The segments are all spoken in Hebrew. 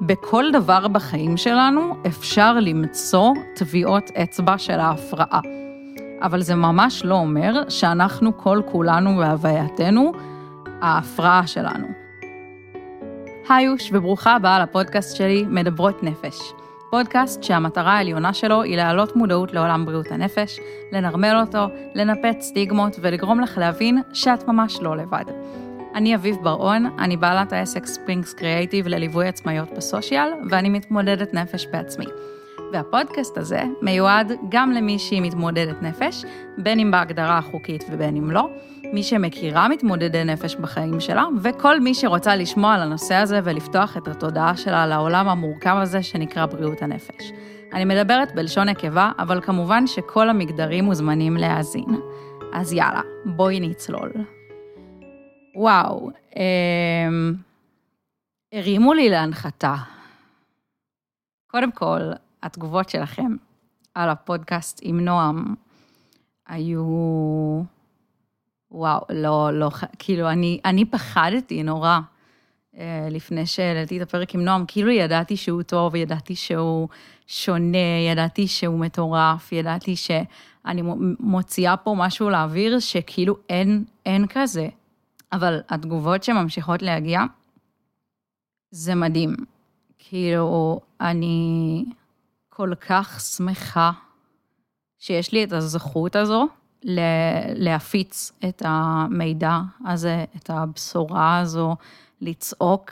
בכל דבר בחיים שלנו אפשר למצוא טביעות אצבע של ההפרעה. אבל זה ממש לא אומר שאנחנו כל כולנו והווייתנו ההפרעה שלנו. היוש וברוכה הבאה לפודקאסט שלי, מדברות נפש. פודקאסט שהמטרה העליונה שלו היא להעלות מודעות לעולם בריאות הנפש, לנרמל אותו, לנפץ סטיגמות ולגרום לך להבין שאת ממש לא לבד. אני אביב בר-און, אני בעלת העסק ספרינגס קריאייטיב לליווי עצמאיות בסושיאל, ואני מתמודדת נפש בעצמי. והפודקאסט הזה מיועד גם למי שהיא מתמודדת נפש, בין אם בהגדרה החוקית ובין אם לא, מי שמכירה מתמודדי נפש בחיים שלה, וכל מי שרוצה לשמוע על הנושא הזה ולפתוח את התודעה שלה לעולם המורכב הזה שנקרא בריאות הנפש. אני מדברת בלשון נקבה, אבל כמובן שכל המגדרים מוזמנים להאזין. אז יאללה, בואי נצלול. וואו, אה, הרימו לי להנחתה. קודם כל, התגובות שלכם על הפודקאסט עם נועם היו... וואו, לא, לא, כאילו, אני, אני פחדתי נורא אה, לפני שהעליתי את הפרק עם נועם, כאילו ידעתי שהוא טוב, ידעתי שהוא שונה, ידעתי שהוא מטורף, ידעתי שאני מוציאה פה משהו לאוויר שכאילו אין, אין כזה. אבל התגובות שממשיכות להגיע, זה מדהים. כאילו, אני כל כך שמחה שיש לי את הזכות הזו להפיץ את המידע הזה, את הבשורה הזו, לצעוק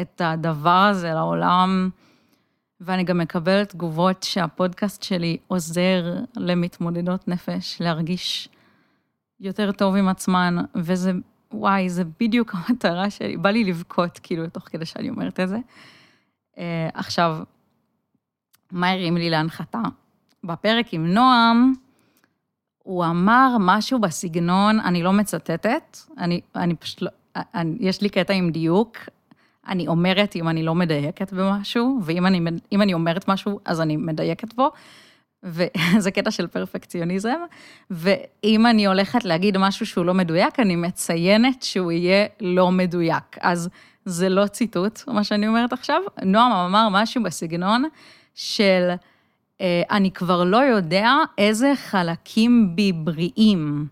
את הדבר הזה לעולם. ואני גם מקבלת תגובות שהפודקאסט שלי עוזר למתמודדות נפש להרגיש יותר טוב עם עצמן, וזה וואי, זה בדיוק המטרה שלי, בא לי לבכות, כאילו, תוך כדי שאני אומרת את זה. Uh, עכשיו, מה הרים לי להנחתה? בפרק עם נועם, הוא אמר משהו בסגנון, אני לא מצטטת, אני, אני פשוט לא, אני, יש לי קטע עם דיוק, אני אומרת אם אני לא מדייקת במשהו, ואם אני, אני אומרת משהו, אז אני מדייקת בו. וזה קטע של פרפקציוניזם, ואם אני הולכת להגיד משהו שהוא לא מדויק, אני מציינת שהוא יהיה לא מדויק. אז זה לא ציטוט, מה שאני אומרת עכשיו. נועם אמר משהו בסגנון של, אה, אני כבר לא יודע איזה חלקים בי בריאים.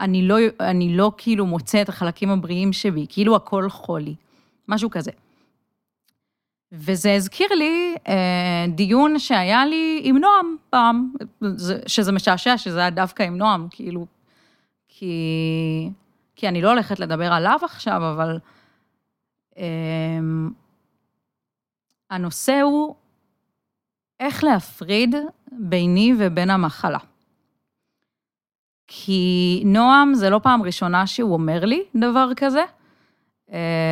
אני לא, אני לא כאילו מוצא את החלקים הבריאים שבי, כאילו הכל חולי. משהו כזה. וזה הזכיר לי אה, דיון שהיה לי עם נועם פעם, שזה משעשע שזה היה דווקא עם נועם, כאילו, כי, כי אני לא הולכת לדבר עליו עכשיו, אבל אה, הנושא הוא איך להפריד ביני ובין המחלה. כי נועם, זה לא פעם ראשונה שהוא אומר לי דבר כזה,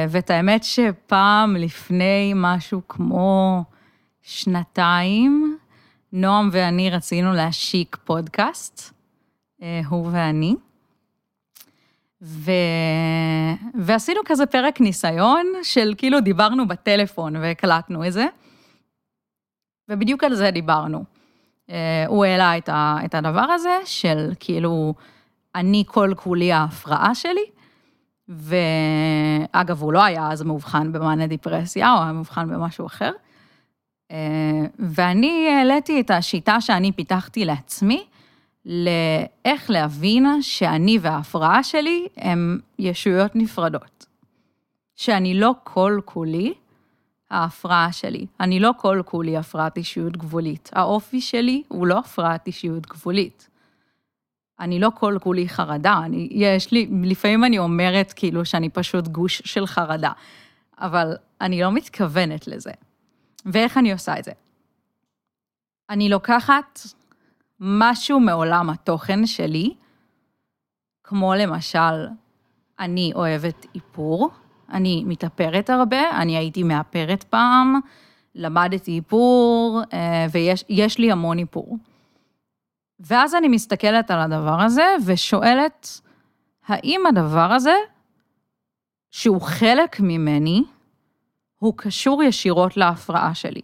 ואת האמת שפעם לפני משהו כמו שנתיים, נועם ואני רצינו להשיק פודקאסט, אה, הוא ואני. ו... ועשינו כזה פרק ניסיון של כאילו דיברנו בטלפון והקלטנו את זה, ובדיוק על זה דיברנו. אה, הוא העלה את, ה... את הדבר הזה של כאילו, אני כל כולי ההפרעה שלי, ואגב, הוא לא היה אז מאובחן במענה דיפרסיה, הוא היה מאובחן במשהו אחר. אה, ואני העליתי את השיטה שאני פיתחתי לעצמי, לאיך להבין שאני וההפרעה שלי הם ישויות נפרדות. שאני לא כל כולי ההפרעה שלי. אני לא כל כולי הפרעת אישיות גבולית. האופי שלי הוא לא הפרעת אישיות גבולית. אני לא כל כולי חרדה, אני, יש לי, לפעמים אני אומרת כאילו שאני פשוט גוש של חרדה, אבל אני לא מתכוונת לזה. ואיך אני עושה את זה? אני לוקחת משהו מעולם התוכן שלי, כמו למשל, אני אוהבת איפור, אני מתאפרת הרבה, אני הייתי מאפרת פעם, למדתי איפור, אה, ויש לי המון איפור. ואז אני מסתכלת על הדבר הזה ושואלת, האם הדבר הזה, שהוא חלק ממני, הוא קשור ישירות להפרעה שלי.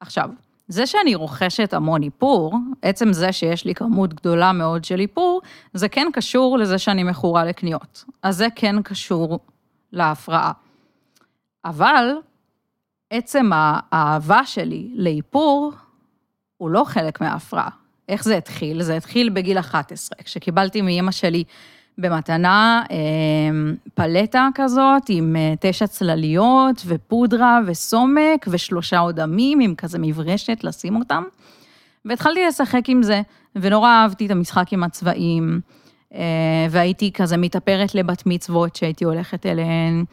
עכשיו, זה שאני רוכשת המון איפור, עצם זה שיש לי כמות גדולה מאוד של איפור, זה כן קשור לזה שאני מכורה לקניות. אז זה כן קשור להפרעה. אבל עצם האהבה שלי לאיפור הוא לא חלק מההפרעה. איך זה התחיל? זה התחיל בגיל 11, כשקיבלתי מאימא שלי במתנה אמ, פלטה כזאת עם אה, תשע צלליות ופודרה וסומק ושלושה אודמים עם כזה מברשת לשים אותם. והתחלתי לשחק עם זה, ונורא אהבתי את המשחק עם הצבעים, אה, והייתי כזה מתאפרת לבת מצוות שהייתי הולכת אליהן,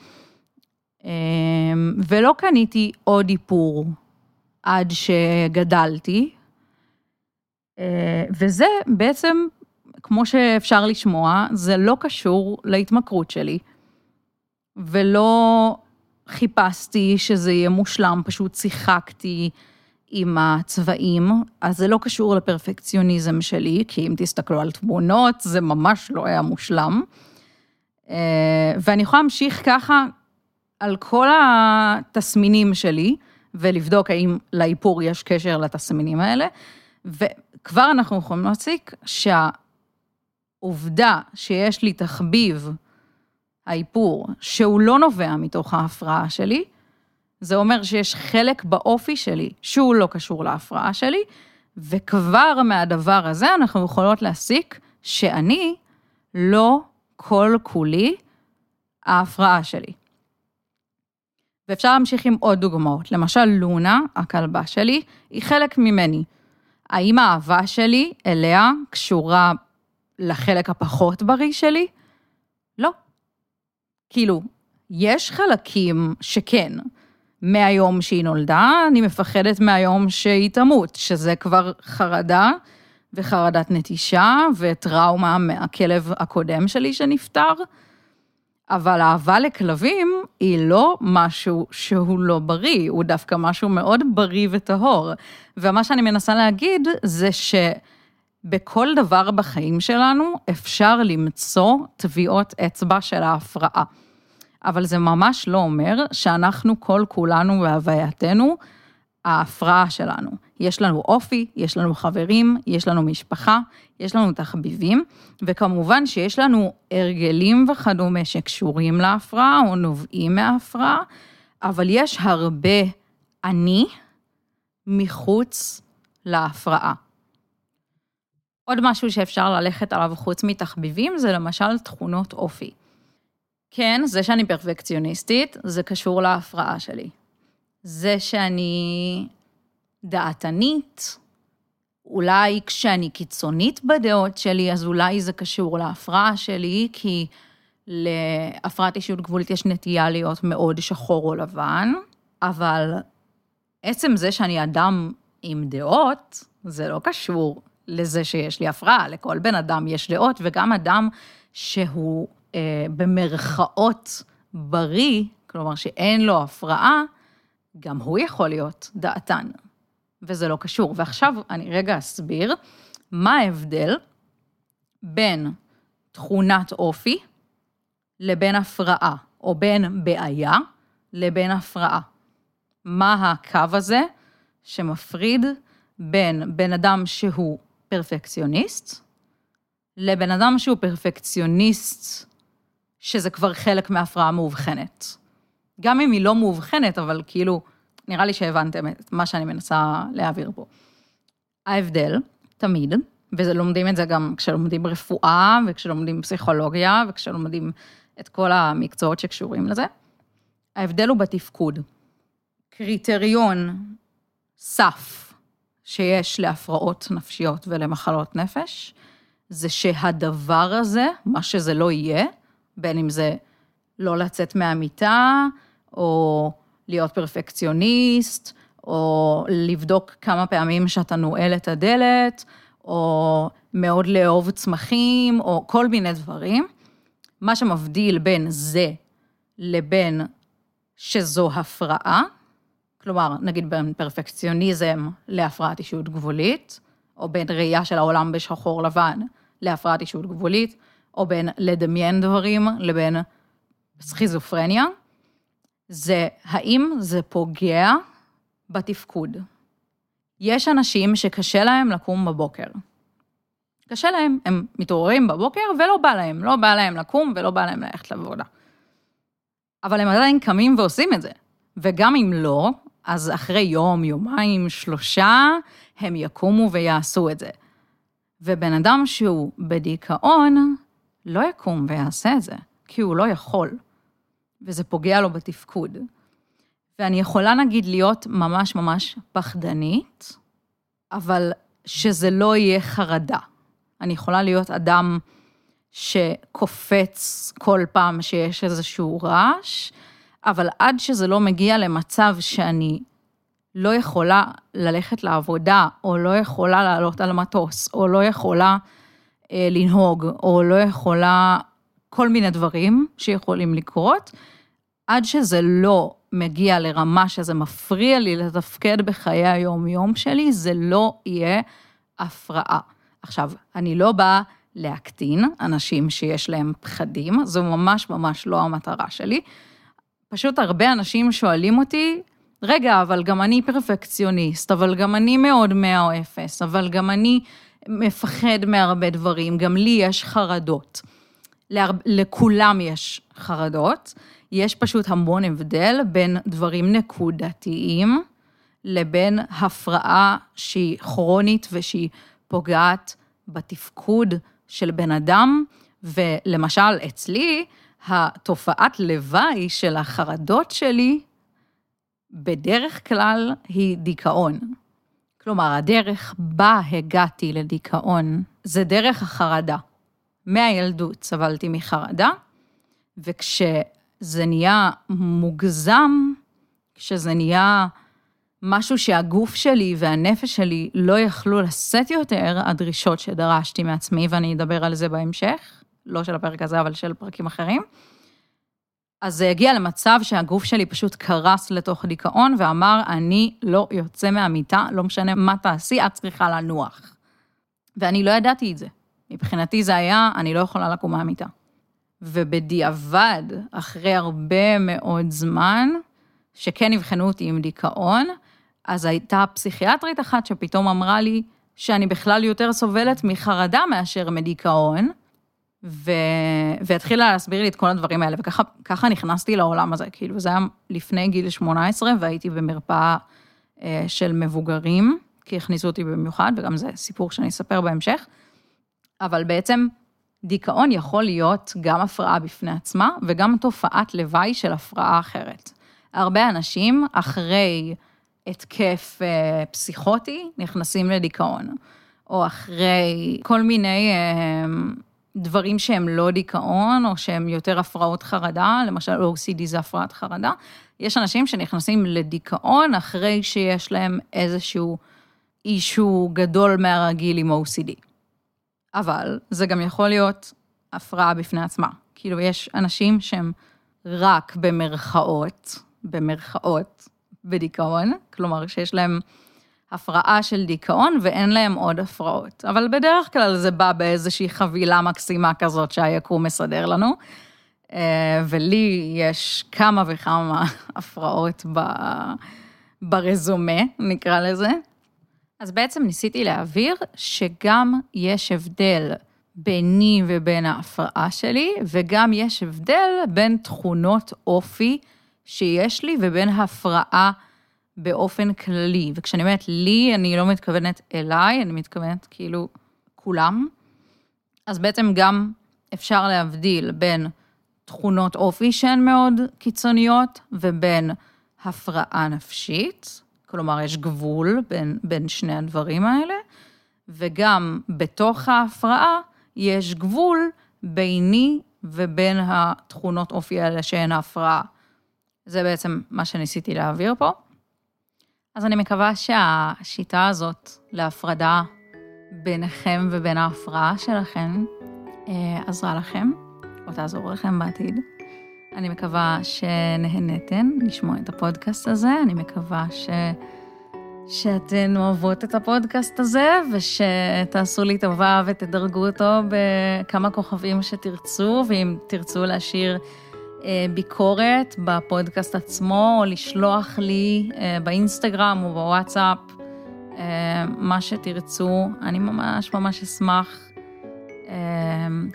אמ, ולא קניתי עוד איפור עד שגדלתי, וזה בעצם כמו שאפשר לשמוע, זה לא קשור להתמכרות שלי, ולא חיפשתי שזה יהיה מושלם, פשוט שיחקתי עם הצבעים, אז זה לא קשור לפרפקציוניזם שלי, כי אם תסתכלו על תמונות, זה ממש לא היה מושלם. אה, ואני יכולה להמשיך ככה על כל התסמינים שלי, ולבדוק האם לאיפור יש קשר לתסמינים האלה, וכבר אנחנו יכולים להסיק שה... העובדה שיש לי תחביב האיפור, שהוא לא נובע מתוך ההפרעה שלי, זה אומר שיש חלק באופי שלי שהוא לא קשור להפרעה שלי, וכבר מהדבר הזה אנחנו יכולות להסיק שאני לא כל כולי ההפרעה שלי. ואפשר להמשיך עם עוד דוגמאות. למשל, לונה, הכלבה שלי, היא חלק ממני. האם האהבה שלי אליה קשורה לחלק הפחות בריא שלי? לא. כאילו, יש חלקים שכן. מהיום שהיא נולדה, אני מפחדת מהיום שהיא תמות, שזה כבר חרדה וחרדת נטישה וטראומה מהכלב הקודם שלי שנפטר. אבל אהבה לכלבים היא לא משהו שהוא לא בריא, הוא דווקא משהו מאוד בריא וטהור. ומה שאני מנסה להגיד זה ש... בכל דבר בחיים שלנו אפשר למצוא טביעות אצבע של ההפרעה. אבל זה ממש לא אומר שאנחנו כל כולנו בהווייתנו ההפרעה שלנו. יש לנו אופי, יש לנו חברים, יש לנו משפחה, יש לנו תחביבים, וכמובן שיש לנו הרגלים וכדומה שקשורים להפרעה או נובעים מההפרעה, אבל יש הרבה אני מחוץ להפרעה. עוד משהו שאפשר ללכת עליו חוץ מתחביבים זה למשל תכונות אופי. כן, זה שאני פרפקציוניסטית, זה קשור להפרעה שלי. זה שאני דעתנית, אולי כשאני קיצונית בדעות שלי, אז אולי זה קשור להפרעה שלי, כי להפרעת אישיות גבולית יש נטייה להיות מאוד שחור או לבן, אבל עצם זה שאני אדם עם דעות, זה לא קשור לזה שיש לי הפרעה, לכל בן אדם יש דעות, וגם אדם שהוא אה, במרכאות בריא, כלומר שאין לו הפרעה, גם הוא יכול להיות דעתן, וזה לא קשור. ועכשיו אני רגע אסביר מה ההבדל בין תכונת אופי לבין הפרעה, או בין בעיה לבין הפרעה. מה הקו הזה שמפריד בין בן אדם שהוא פרפקציוניסט, לבן אדם שהוא פרפקציוניסט, שזה כבר חלק מהפרעה מאובחנת. גם אם היא לא מאובחנת, אבל כאילו, נראה לי שהבנתם את מה שאני מנסה להעביר פה. ההבדל, תמיד, ולומדים את זה גם כשלומדים רפואה, וכשלומדים פסיכולוגיה, וכשלומדים את כל המקצועות שקשורים לזה, ההבדל הוא בתפקוד. קריטריון סף שיש להפרעות נפשיות ולמחלות נפש, זה שהדבר הזה, מה שזה לא יהיה, בין אם זה לא לצאת מהמיטה, או להיות פרפקציוניסט, או לבדוק כמה פעמים שאתה נועל את הדלת, או מאוד לאהוב צמחים, או כל מיני דברים. מה שמבדיל בין זה לבין שזו הפרעה, כלומר, נגיד בין פרפקציוניזם להפרעת אישיות גבולית, או בין ראייה של העולם בשחור לבן להפרעת אישיות גבולית, או בין לדמיין דברים לבין סכיזופרניה, זה האם זה פוגע בתפקוד. יש אנשים שקשה להם לקום בבוקר. קשה להם, הם מתעוררים בבוקר ולא בא להם, לא בא להם לקום ולא בא להם ללכת לעבודה. אבל הם עדיין קמים ועושים את זה. וגם אם לא, אז אחרי יום, יומיים, שלושה, הם יקומו ויעשו את זה. ובן אדם שהוא בדיכאון, לא יקום ויעשה את זה, כי הוא לא יכול, וזה פוגע לו בתפקוד. ואני יכולה נגיד להיות ממש ממש פחדנית, אבל שזה לא יהיה חרדה. אני יכולה להיות אדם שקופץ כל פעם שיש איזשהו רעש, אבל עד שזה לא מגיע למצב שאני לא יכולה ללכת לעבודה, או לא יכולה לעלות על מטוס, או לא יכולה אה, לנהוג, או לא יכולה כל מיני דברים שיכולים לקרות, עד שזה לא מגיע לרמה שזה מפריע לי לתפקד בחיי היום-יום שלי, זה לא יהיה הפרעה. עכשיו, אני לא באה להקטין אנשים שיש להם פחדים, זו ממש ממש לא המטרה שלי. פשוט הרבה אנשים שואלים אותי, רגע, אבל גם אני פרפקציוניסט, אבל גם אני מאוד מאה או אפס, אבל גם אני מפחד מהרבה דברים, גם לי יש חרדות. להר... לכולם יש חרדות, יש פשוט המון הבדל בין דברים נקודתיים לבין הפרעה שהיא כרונית ושהיא פוגעת בתפקוד של בן אדם, ולמשל אצלי, התופעת לוואי של החרדות שלי, בדרך כלל היא דיכאון. כלומר, הדרך בה הגעתי לדיכאון, זה דרך החרדה. מהילדות סבלתי מחרדה, וכשזה נהיה מוגזם, כשזה נהיה משהו שהגוף שלי והנפש שלי לא יכלו לשאת יותר, הדרישות שדרשתי מעצמי, ואני אדבר על זה בהמשך, לא של הפרק הזה, אבל של פרקים אחרים. אז זה הגיע למצב שהגוף שלי פשוט קרס לתוך דיכאון ואמר, אני לא יוצא מהמיטה, לא משנה מה תעשי, את צריכה לנוח. ואני לא ידעתי את זה. מבחינתי זה היה, אני לא יכולה לקום מהמיטה. ובדיעבד, אחרי הרבה מאוד זמן, שכן אבחנו אותי עם דיכאון, אז הייתה פסיכיאטרית אחת שפתאום אמרה לי שאני בכלל יותר סובלת מחרדה מאשר מדיכאון, ו... והתחילה להסביר לי את כל הדברים האלה, וככה נכנסתי לעולם הזה, כאילו זה היה לפני גיל 18 והייתי במרפאה אה, של מבוגרים, כי הכניסו אותי במיוחד, וגם זה סיפור שאני אספר בהמשך, אבל בעצם דיכאון יכול להיות גם הפרעה בפני עצמה, וגם תופעת לוואי של הפרעה אחרת. הרבה אנשים אחרי התקף אה, פסיכוטי נכנסים לדיכאון, או אחרי כל מיני... אה, דברים שהם לא דיכאון, או שהם יותר הפרעות חרדה, למשל OCD זה הפרעת חרדה, יש אנשים שנכנסים לדיכאון אחרי שיש להם איזשהו אישו גדול מהרגיל עם OCD. אבל זה גם יכול להיות הפרעה בפני עצמה. כאילו, יש אנשים שהם רק במרכאות, במרכאות, בדיכאון, כלומר שיש להם הפרעה של דיכאון ואין להם עוד הפרעות. אבל בדרך כלל זה בא באיזושהי חבילה מקסימה כזאת שהיקום מסדר לנו. אה, ולי יש כמה וכמה הפרעות ב... ברזומה, נקרא לזה. אז בעצם ניסיתי להבהיר שגם יש הבדל ביני ובין ההפרעה שלי, וגם יש הבדל בין תכונות אופי שיש לי ובין הפרעה באופן כללי, וכשאני אומרת לי, אני לא מתכוונת אליי, אני מתכוונת כאילו כולם. אז בעצם גם אפשר להבדיל בין תכונות אופי שהן מאוד קיצוניות, ובין הפרעה נפשית, כלומר יש גבול בין, בין שני הדברים האלה, וגם בתוך ההפרעה יש גבול ביני ובין התכונות אופי האלה שהן ההפרעה. זה בעצם מה שניסיתי להעביר פה. אז אני מקווה שהשיטה הזאת להפרדה ביניכם ובין ההפרעה שלכם אה, עזרה לכם, או תעזור לכם בעתיד. אני מקווה שנהנתן לשמוע את הפודקאסט הזה, אני מקווה ש... שאתן אוהבות את הפודקאסט הזה, ושתעשו לי טובה ותדרגו אותו בכמה כוכבים שתרצו, ואם תרצו להשאיר אה, ביקורת בפודקאסט עצמו, או לשלוח לי אה, באינסטגרם או בוואטסאפ, אה, מה שתרצו, אני ממש ממש אשמח,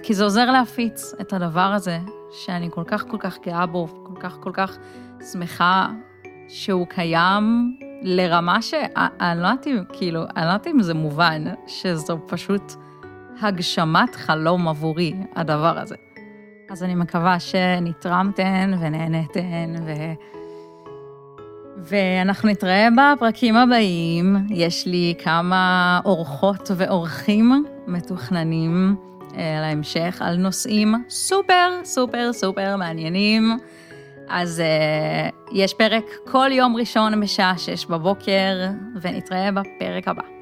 כי זה עוזר להפיץ את הדבר הזה, שאני כל כך כל כך גאה בו, כל כך כל כך שמחה שהוא קיים לרמה שאני לא יודעת אם, כאילו, אני לא יודעת אם זה מובן, שזו פשוט הגשמת חלום עבורי, הדבר הזה. אז אני מקווה שנתרמתן ונהנתן, ו... ואנחנו נתראה בפרקים הבאים. יש לי כמה אורחות ואורחים מתוכננים להמשך על נושאים סופר, סופר, סופר מעניינים. אז uh, יש פרק כל יום ראשון בשעה שש בבוקר, ונתראה בפרק הבא.